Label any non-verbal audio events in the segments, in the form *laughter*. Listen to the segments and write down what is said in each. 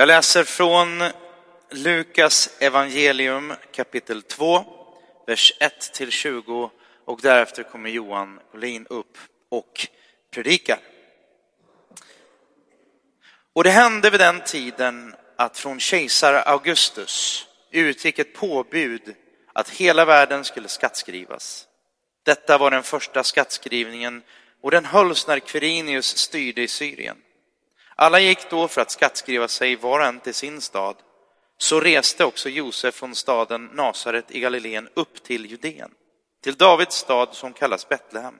Jag läser från Lukas evangelium kapitel 2, vers 1 till 20 och därefter kommer Johan Olin upp och predikar. Och det hände vid den tiden att från kejsar Augustus utgick ett påbud att hela världen skulle skattskrivas. Detta var den första skattskrivningen och den hölls när Quirinius styrde i Syrien. Alla gick då för att skattskriva sig var och en till sin stad. Så reste också Josef från staden Nasaret i Galileen upp till Judeen, till Davids stad som kallas Betlehem,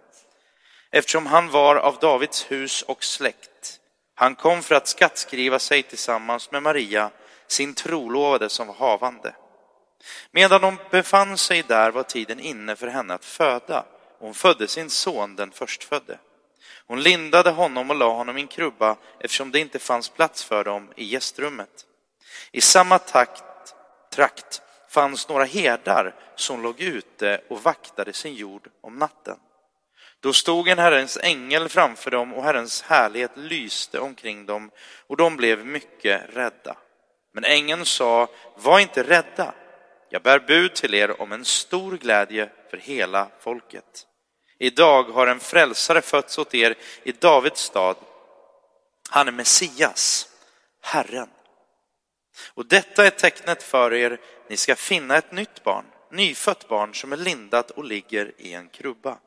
eftersom han var av Davids hus och släkt. Han kom för att skattskriva sig tillsammans med Maria, sin trolovade som var havande. Medan de befann sig där var tiden inne för henne att föda. Hon födde sin son, den förstfödde. Hon lindade honom och la honom i en krubba eftersom det inte fanns plats för dem i gästrummet. I samma takt, trakt fanns några herdar som låg ute och vaktade sin jord om natten. Då stod en Herrens ängel framför dem och Herrens härlighet lyste omkring dem och de blev mycket rädda. Men ängeln sa, var inte rädda, jag bär bud till er om en stor glädje för hela folket. Idag har en frälsare fötts åt er i Davids stad. Han är Messias, Herren. Och detta är tecknet för er, ni ska finna ett nytt barn, nyfött barn som är lindat och ligger i en krubba.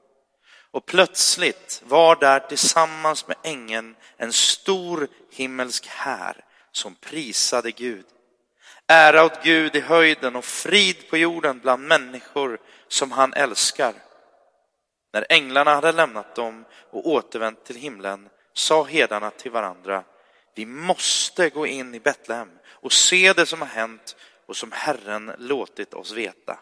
Och plötsligt var där tillsammans med ängeln en stor himmelsk här som prisade Gud. Ära åt Gud i höjden och frid på jorden bland människor som han älskar. När änglarna hade lämnat dem och återvänt till himlen sa herdarna till varandra, vi måste gå in i Betlehem och se det som har hänt och som Herren låtit oss veta.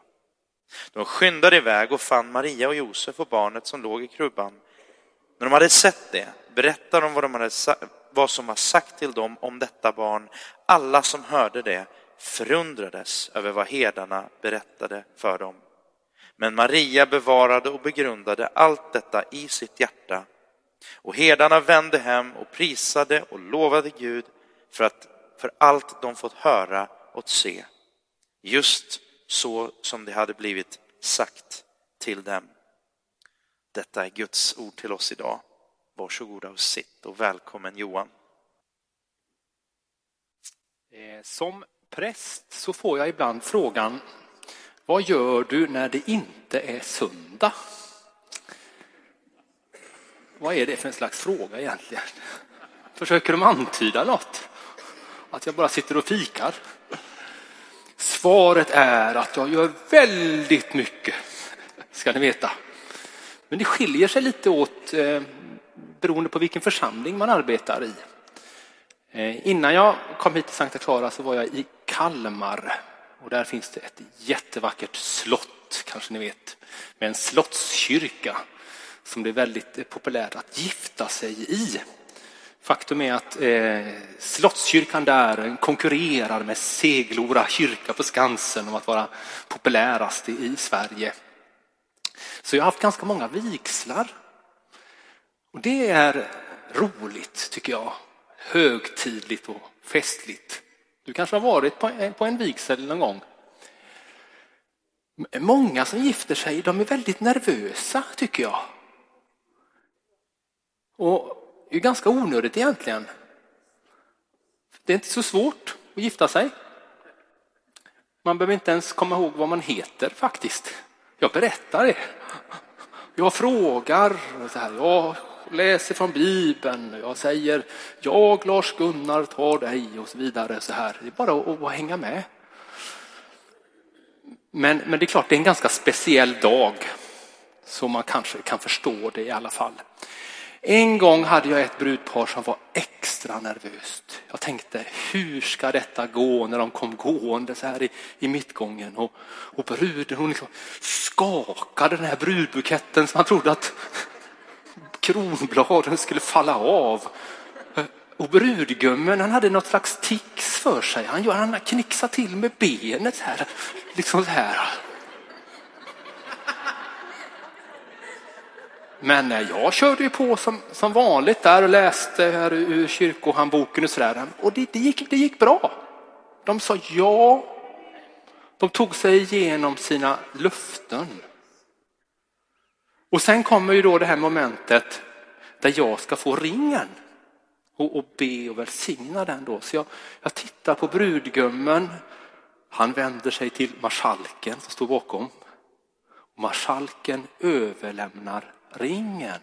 De skyndade iväg och fann Maria och Josef och barnet som låg i krubban. När de hade sett det berättade de vad, de hade, vad som var sagt till dem om detta barn. Alla som hörde det förundrades över vad herdarna berättade för dem. Men Maria bevarade och begrundade allt detta i sitt hjärta. Och herdarna vände hem och prisade och lovade Gud för, att, för allt de fått höra och se, just så som det hade blivit sagt till dem. Detta är Guds ord till oss idag. Varsågoda och sitt och välkommen Johan. Eh, som präst så får jag ibland frågan vad gör du när det inte är söndag? Vad är det för en slags fråga egentligen? Försöker de antyda något? Att jag bara sitter och fikar? Svaret är att jag gör väldigt mycket, ska ni veta. Men det skiljer sig lite åt eh, beroende på vilken församling man arbetar i. Eh, innan jag kom hit till Sankta Clara så var jag i Kalmar och där finns det ett jättevackert slott, kanske ni vet, med en slottskyrka som det är väldigt eh, populärt att gifta sig i. Faktum är att eh, Slottskyrkan där konkurrerar med Seglora kyrka på Skansen om att vara populärast i, i Sverige. Så jag har haft ganska många vigslar. Och det är roligt tycker jag. Högtidligt och festligt. Du kanske har varit på en, på en vigsel någon gång. Många som gifter sig, de är väldigt nervösa tycker jag. Och det är ganska onödigt egentligen. Det är inte så svårt att gifta sig. Man behöver inte ens komma ihåg vad man heter faktiskt. Jag berättar det. Jag frågar, så här, jag läser från Bibeln, jag säger jag Lars-Gunnar tar dig och så vidare. Så här. Det är bara att, att hänga med. Men, men det är klart, det är en ganska speciell dag. Så man kanske kan förstå det i alla fall. En gång hade jag ett brudpar som var extra nervöst. Jag tänkte, hur ska detta gå när de kom gående så här i, i mittgången? Och, och bruden hon liksom skakade den här brudbuketten som man trodde att kronbladen skulle falla av. Och brudgummen han hade något slags tics för sig. Han, han knixade till med benet här. Liksom så här. Men eh, jag körde ju på som, som vanligt där och läste här ur kyrkohandboken och sådär. Och det, det, gick, det gick bra. De sa ja. De tog sig igenom sina löften. Och sen kommer ju då det här momentet där jag ska få ringen och, och be och välsigna den då. Så jag, jag tittar på brudgummen. Han vänder sig till marskalken som står bakom. Marskalken överlämnar ringen.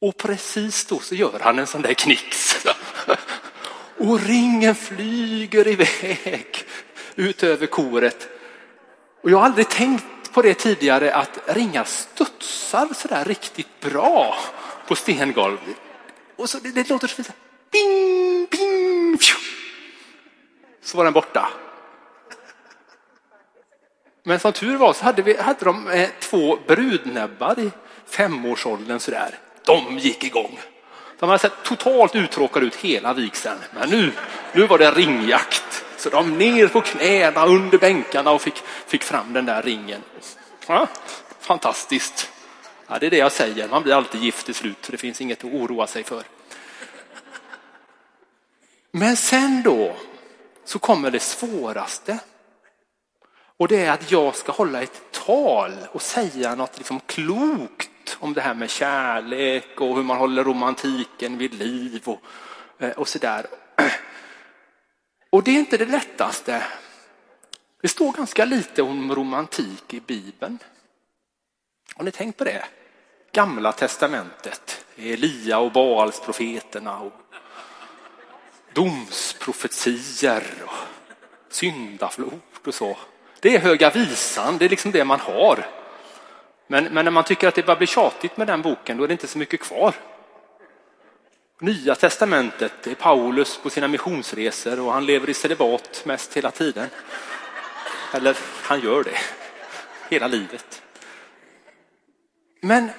Och precis då så gör han en sån där knix. *laughs* Och ringen flyger iväg ut över koret. Och jag har aldrig tänkt på det tidigare att ringar studsar sådär riktigt bra på stengolv. Och så det, det låter så fint. Bing, bing, så var den borta. Men som tur var så hade, vi, hade de eh, två brudnäbbar i femårsåldern sådär. De gick igång. De hade sett totalt uttråkade ut hela vigseln. Men nu, nu var det ringjakt. Så de ner på knäna under bänkarna och fick, fick fram den där ringen. Ja, fantastiskt. Ja, det är det jag säger, man blir alltid gift till slut. Det finns inget att oroa sig för. Men sen då så kommer det svåraste. Och det är att jag ska hålla ett tal och säga något liksom klokt om det här med kärlek och hur man håller romantiken vid liv och, eh, och sådär. Och det är inte det lättaste. Det står ganska lite om romantik i Bibeln. Har ni tänkt på det? Gamla testamentet, Elia och Baalsprofeterna och domsprofetier och syndaflod och så. Det är höga visan, det är liksom det man har. Men, men när man tycker att det bara blir tjatigt med den boken, då är det inte så mycket kvar. Nya testamentet, det är Paulus på sina missionsresor och han lever i celibat mest hela tiden. Eller han gör det hela livet. Men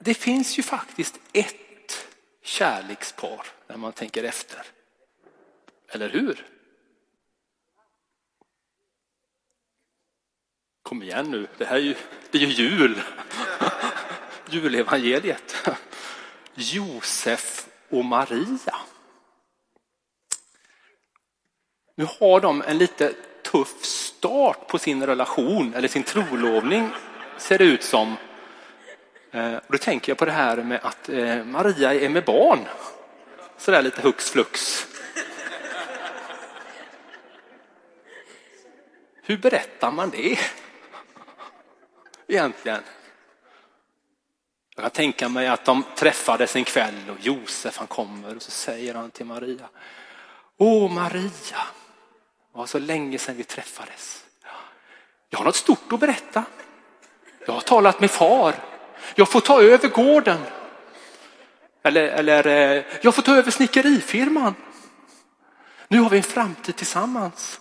det finns ju faktiskt ett kärlekspar när man tänker efter. Eller hur? Kom igen nu, det här är ju, det är ju jul. *laughs* Julevangeliet. Josef och Maria. Nu har de en lite tuff start på sin relation, eller sin trolovning ser det ut som. Eh, och då tänker jag på det här med att eh, Maria är med barn. Sådär lite hux flux. Hur berättar man det? Egentligen. Jag kan tänka mig att de träffades en kväll och Josef han kommer och så säger han till Maria. Åh Maria, det var så länge sedan vi träffades. Jag har något stort att berätta. Jag har talat med far. Jag får ta över gården. Eller, eller eh, jag får ta över snickerifirman. Nu har vi en framtid tillsammans.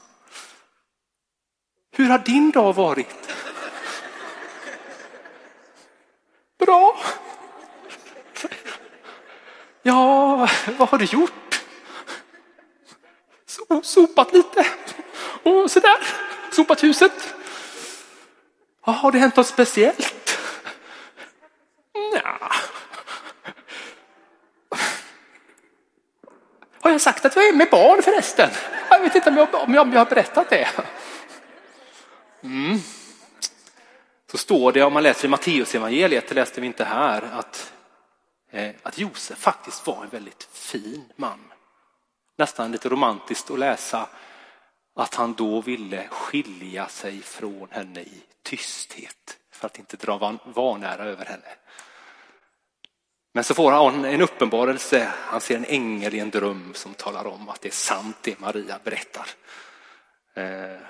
Hur har din dag varit? Bra. Ja, vad har du gjort? So, sopat lite och sådär. Sopat huset. Ja, har det hänt något speciellt? Nja. Har jag sagt att jag är med barn förresten? Jag vet inte om jag, om jag, om jag har berättat det. Mm. Står det, om man läser i Matteusevangeliet, det läste vi inte här, att, eh, att Josef faktiskt var en väldigt fin man. Nästan lite romantiskt att läsa att han då ville skilja sig från henne i tysthet för att inte dra vanära över henne. Men så får han en uppenbarelse, han ser en ängel i en dröm som talar om att det är sant det Maria berättar. Eh,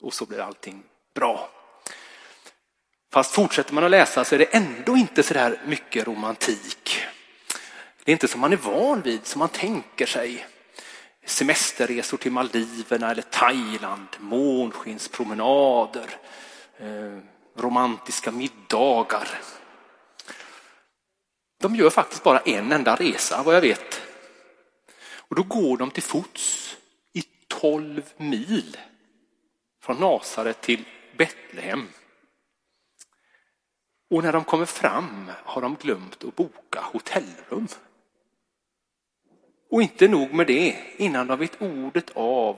och så blir allting bra. Fast fortsätter man att läsa så är det ändå inte så där mycket romantik. Det är inte som man är van vid, som man tänker sig. Semesterresor till Maldiverna eller Thailand, månskinspromenader, eh, romantiska middagar. De gör faktiskt bara en enda resa vad jag vet. Och då går de till fots i 12 mil från Nasaret till Betlehem. Och när de kommer fram har de glömt att boka hotellrum. Och inte nog med det, innan de vet ordet av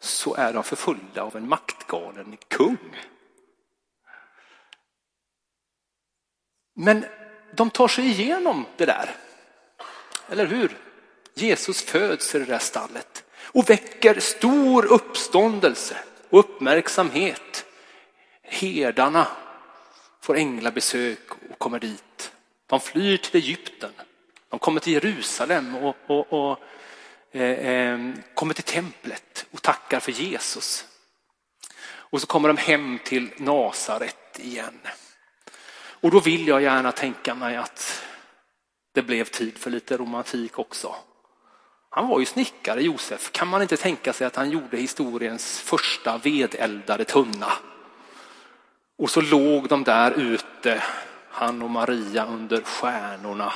så är de förföljda av en maktgalen kung. Men de tar sig igenom det där. Eller hur? Jesus föds i det där stallet och väcker stor uppståndelse och uppmärksamhet. Herdarna får änglabesök och kommer dit. De flyr till Egypten. De kommer till Jerusalem och, och, och eh, eh, kommer till templet och tackar för Jesus. Och så kommer de hem till Nasaret igen. Och då vill jag gärna tänka mig att det blev tid för lite romantik också. Han var ju snickare Josef. Kan man inte tänka sig att han gjorde historiens första vedeldade tunna? Och så låg de där ute, han och Maria under stjärnorna,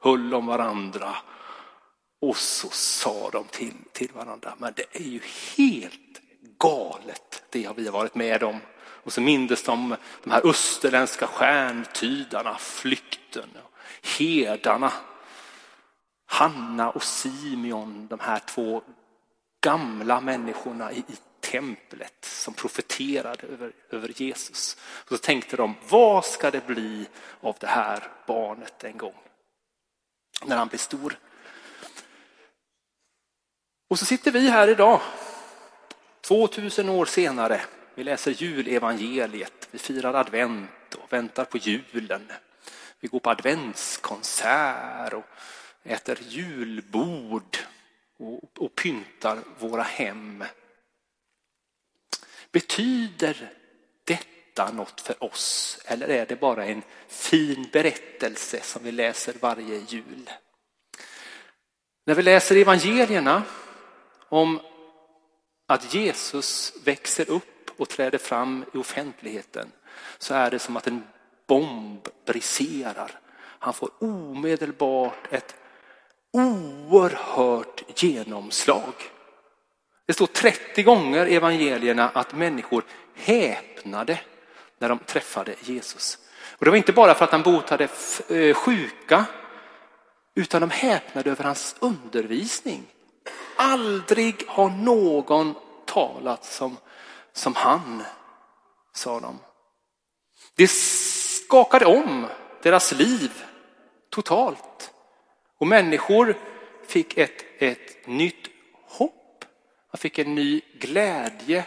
höll om varandra. Och så sa de till, till varandra, men det är ju helt galet det har vi varit med om. Och så mindes de de här österländska stjärntydarna, flykten, herdarna. Hanna och Simeon, de här två gamla människorna i templet som profeterade över, över Jesus. Och så tänkte de, vad ska det bli av det här barnet en gång? När han blir stor. Och så sitter vi här idag, 2000 år senare. Vi läser julevangeliet, vi firar advent och väntar på julen. Vi går på adventskonsert och äter julbord och, och pyntar våra hem. Betyder detta något för oss eller är det bara en fin berättelse som vi läser varje jul? När vi läser evangelierna om att Jesus växer upp och träder fram i offentligheten så är det som att en bomb briserar. Han får omedelbart ett oerhört genomslag. Det står 30 gånger i evangelierna att människor häpnade när de träffade Jesus. Och det var inte bara för att han botade eh, sjuka utan de häpnade över hans undervisning. Aldrig har någon talat som, som han, sa de. Det skakade om deras liv totalt. Och människor fick ett, ett nytt. Jag fick en ny glädje,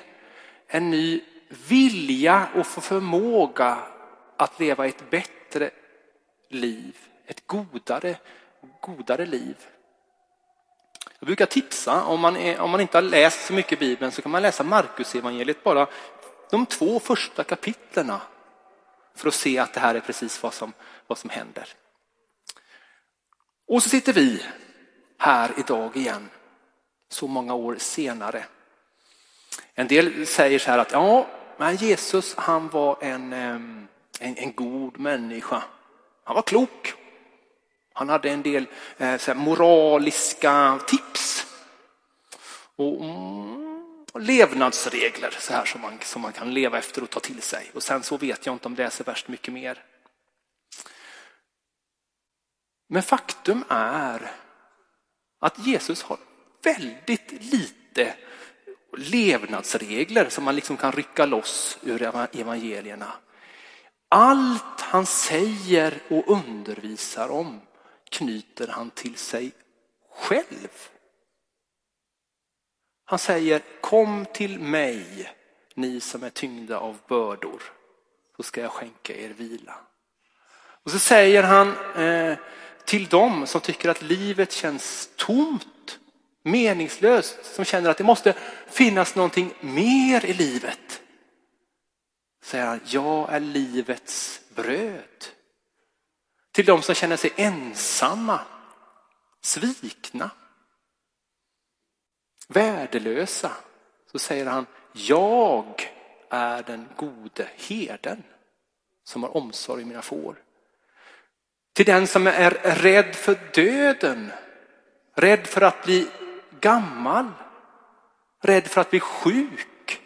en ny vilja och förmåga att leva ett bättre liv, ett godare, godare liv. Jag brukar tipsa, om man, är, om man inte har läst så mycket Bibeln så kan man läsa Markus evangeliet bara de två första kapitlerna för att se att det här är precis vad som, vad som händer. Och så sitter vi här idag igen, så många år senare. En del säger så här att ja, men Jesus han var en, en, en god människa. Han var klok. Han hade en del eh, moraliska tips. Och, mm, och, levnadsregler så här som man, som man kan leva efter och ta till sig. Och sen så vet jag inte om det är så värst mycket mer. Men faktum är att Jesus har väldigt lite levnadsregler som man liksom kan rycka loss ur evangelierna. Allt han säger och undervisar om knyter han till sig själv. Han säger kom till mig ni som är tyngda av bördor så ska jag skänka er vila. Och så säger han eh, till dem som tycker att livet känns tomt, meningslöst, som känner att det måste finnas någonting mer i livet. Säger han, jag är livets bröd. Till de som känner sig ensamma, svikna, värdelösa, så säger han, jag är den gode herden som har omsorg om mina får. Till den som är rädd för döden, rädd för att bli gammal, rädd för att bli sjuk.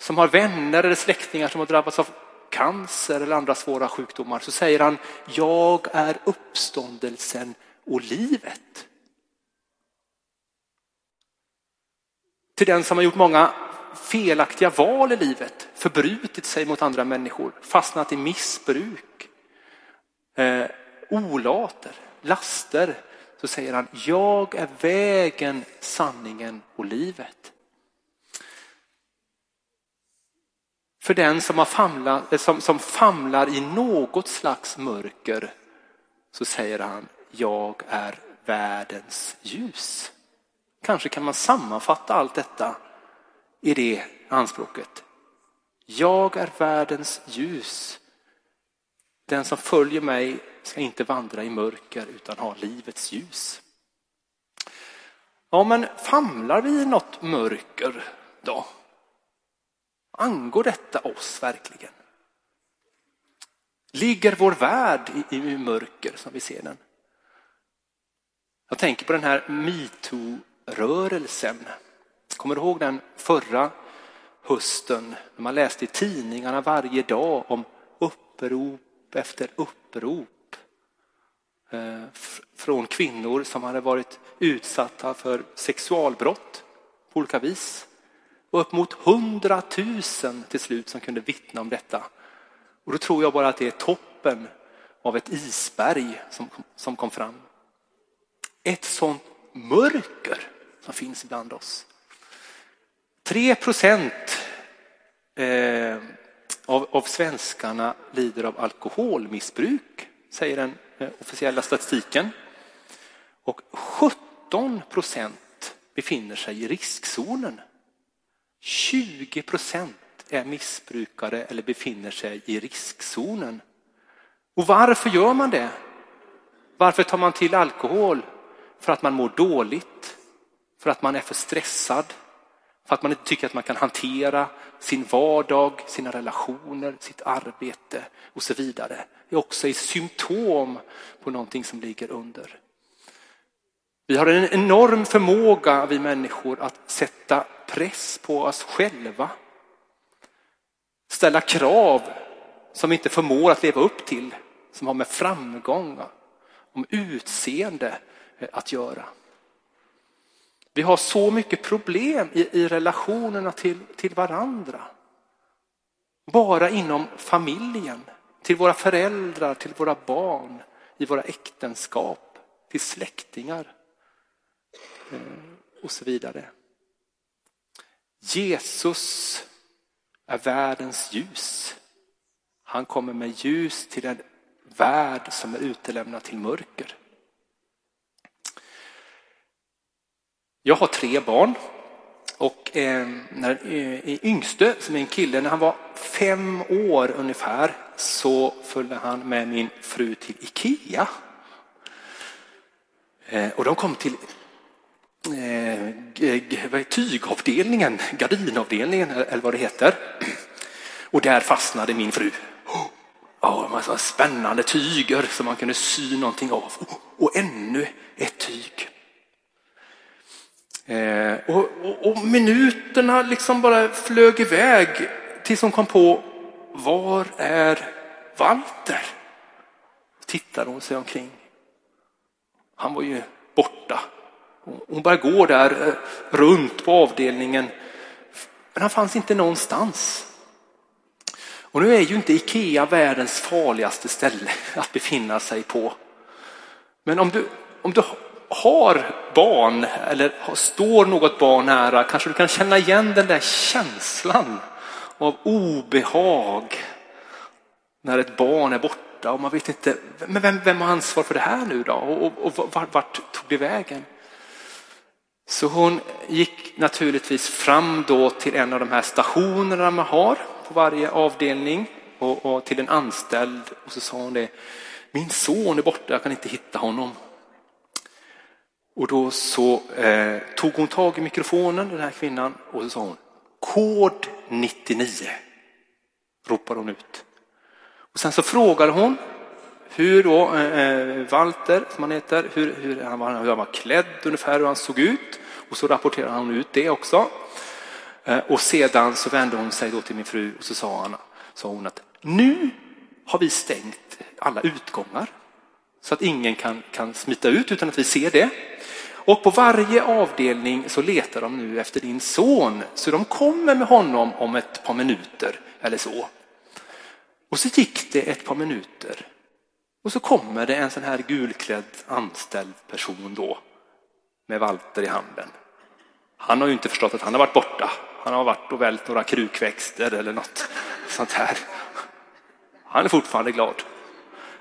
Som har vänner eller släktingar som har drabbats av cancer eller andra svåra sjukdomar så säger han, jag är uppståndelsen och livet. Till den som har gjort många felaktiga val i livet, förbrutit sig mot andra människor, fastnat i missbruk, eh, olater, laster, så säger han, jag är vägen, sanningen och livet. För den som, har famlat, eh, som, som famlar i något slags mörker så säger han, jag är världens ljus. Kanske kan man sammanfatta allt detta i det anspråket. Jag är världens ljus. Den som följer mig ska inte vandra i mörker utan ha livets ljus. Ja, men famlar vi i något mörker då? Angår detta oss verkligen? Ligger vår värld i, i mörker som vi ser den? Jag tänker på den här metoo-rörelsen. Kommer du ihåg den förra hösten när man läste i tidningarna varje dag om upprop efter upprop eh, från kvinnor som hade varit utsatta för sexualbrott på olika vis. Och upp mot hundratusen till slut som kunde vittna om detta. Och då tror jag bara att det är toppen av ett isberg som, som kom fram. Ett sånt mörker som finns bland oss. 3 procent eh, av, av svenskarna lider av alkoholmissbruk, säger den eh, officiella statistiken. Och 17 procent befinner sig i riskzonen. 20 procent är missbrukare eller befinner sig i riskzonen. Och varför gör man det? Varför tar man till alkohol? För att man mår dåligt, för att man är för stressad, för att man inte tycker att man kan hantera sin vardag, sina relationer, sitt arbete och så vidare. Det är också ett symptom på någonting som ligger under. Vi har en enorm förmåga, vi människor, att sätta press på oss själva. Ställa krav som vi inte förmår att leva upp till, som har med framgång, om utseende att göra. Vi har så mycket problem i, i relationerna till, till varandra. Bara inom familjen, till våra föräldrar, till våra barn, i våra äktenskap, till släktingar eh, och så vidare. Jesus är världens ljus. Han kommer med ljus till en värld som är utelämnad till mörker. Jag har tre barn och eh, när eh, yngste, som är en kille, när han var fem år ungefär så följde han med min fru till Ikea. Eh, och de kom till eh, tygavdelningen, gardinavdelningen eller vad det heter. Och där fastnade min fru. Ja, oh, massa spännande tyger som man kunde sy någonting av. Och ännu ett tyg. Eh, och, och, och, minuterna liksom bara flög iväg tills hon kom på, var är Walter? Tittar hon sig omkring. Han var ju borta. Hon bara gå där eh, runt på avdelningen, men han fanns inte någonstans. Och nu är ju inte Ikea världens farligaste ställe *laughs* att befinna sig på. Men om du, om du har barn eller står något barn nära kanske du kan känna igen den där känslan av obehag när ett barn är borta och man vet inte, men vem, vem har ansvar för det här nu då? Och, och, och vart, vart tog det vägen? Så hon gick naturligtvis fram då till en av de här stationerna man har på varje avdelning och, och till en anställd och så sa hon det, min son är borta, jag kan inte hitta honom. Och då så eh, tog hon tag i mikrofonen, den här kvinnan, och så sa hon kod 99. Ropade hon ut. Och sen så frågade hon hur då eh, eh, Walter, som han heter, hur, hur, han var, hur han var klädd ungefär, hur han såg ut. Och så rapporterade han ut det också. Eh, och sedan så vände hon sig då till min fru och så sa, han, sa hon att nu har vi stängt alla utgångar så att ingen kan, kan smita ut utan att vi ser det. Och på varje avdelning så letar de nu efter din son, så de kommer med honom om ett par minuter eller så. Och så gick det ett par minuter och så kommer det en sån här gulklädd anställd person då med Walter i handen. Han har ju inte förstått att han har varit borta. Han har varit och vält några krukväxter eller något sånt här. Han är fortfarande glad.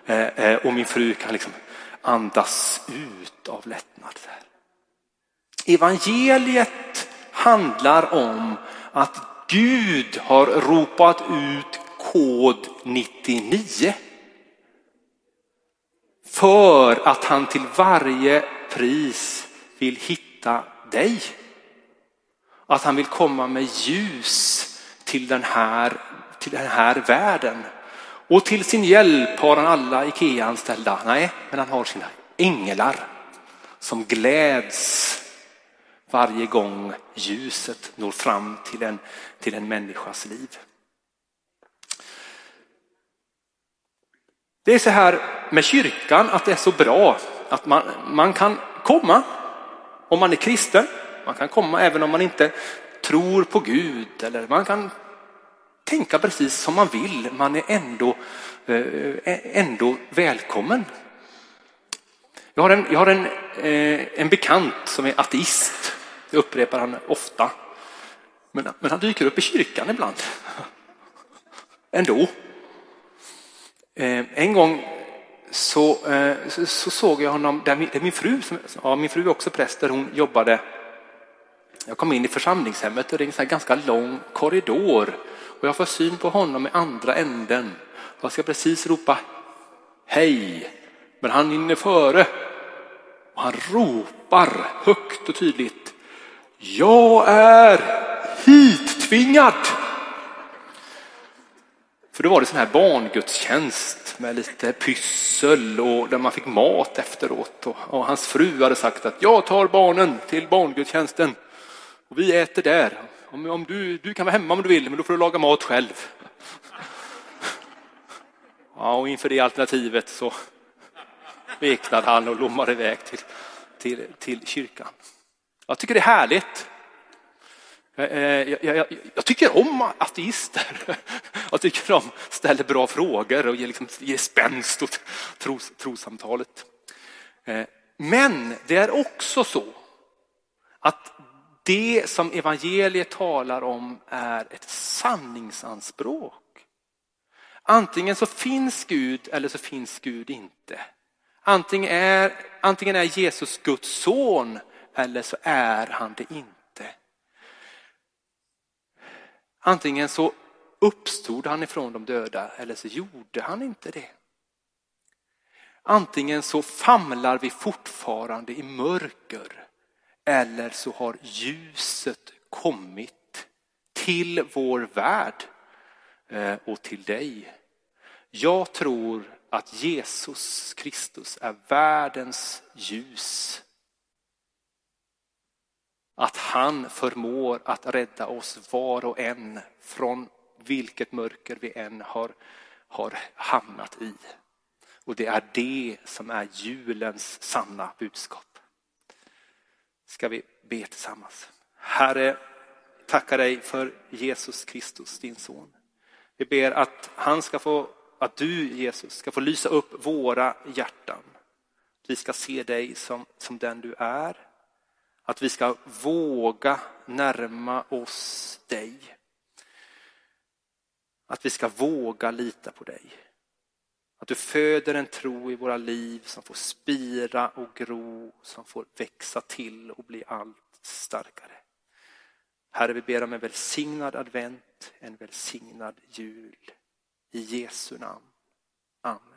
Eh, eh, och min fru kan liksom andas ut av lättnad. Evangeliet handlar om att Gud har ropat ut kod 99. För att han till varje pris vill hitta dig. Att han vill komma med ljus till den här, till den här världen. Och till sin hjälp har han alla Ikea-anställda. Nej, men han har sina änglar som gläds varje gång ljuset når fram till en, till en människas liv. Det är så här med kyrkan att det är så bra att man, man kan komma om man är kristen. Man kan komma även om man inte tror på Gud eller man kan tänka precis som man vill. Man är ändå, eh, ändå välkommen. Jag har, en, jag har en, eh, en bekant som är ateist. Det upprepar han ofta. Men, men han dyker upp i kyrkan ibland. *laughs* Ändå. Eh, en gång så, så, så, såg jag honom, det min, min fru, som, ja, min fru är också präst, där hon jobbade. Jag kom in i församlingshemmet och det är en ganska lång korridor och jag får syn på honom i andra änden. Jag ska precis ropa hej, men han hinner före. Och han ropar högt och tydligt. Jag är hittvingad. För då var det sån här barngudstjänst med lite pyssel och där man fick mat efteråt. Och, och hans fru hade sagt att jag tar barnen till barngudstjänsten och vi äter där. Om, om du, du kan vara hemma om du vill, men då får du laga mat själv. Ja, och inför det alternativet så veknade han och lommade iväg till, till, till kyrkan. Jag tycker det är härligt. Eh, eh, jag, jag, jag, jag tycker om ateister. Jag tycker de ställer bra frågor och ger, liksom, ger spänst åt tros, trossamtalet. Eh, men det är också så att det som evangeliet talar om är ett sanningsanspråk. Antingen så finns Gud eller så finns Gud inte. Antingen är, antingen är Jesus Guds son eller så är han det inte. Antingen så uppstod han ifrån de döda eller så gjorde han inte det. Antingen så famlar vi fortfarande i mörker eller så har ljuset kommit till vår värld eh, och till dig. Jag tror att Jesus Kristus är världens ljus. Att han förmår att rädda oss var och en från vilket mörker vi än har, har hamnat i. Och det är det som är julens sanna budskap ska vi be tillsammans. Herre, tackar dig för Jesus Kristus, din son. Vi ber att han ska få, att du Jesus ska få lysa upp våra hjärtan. Vi ska se dig som, som den du är. Att vi ska våga närma oss dig. Att vi ska våga lita på dig. Att du föder en tro i våra liv som får spira och gro, som får växa till och bli allt starkare. Herre, vi ber om en välsignad advent, en välsignad jul. I Jesu namn. Amen.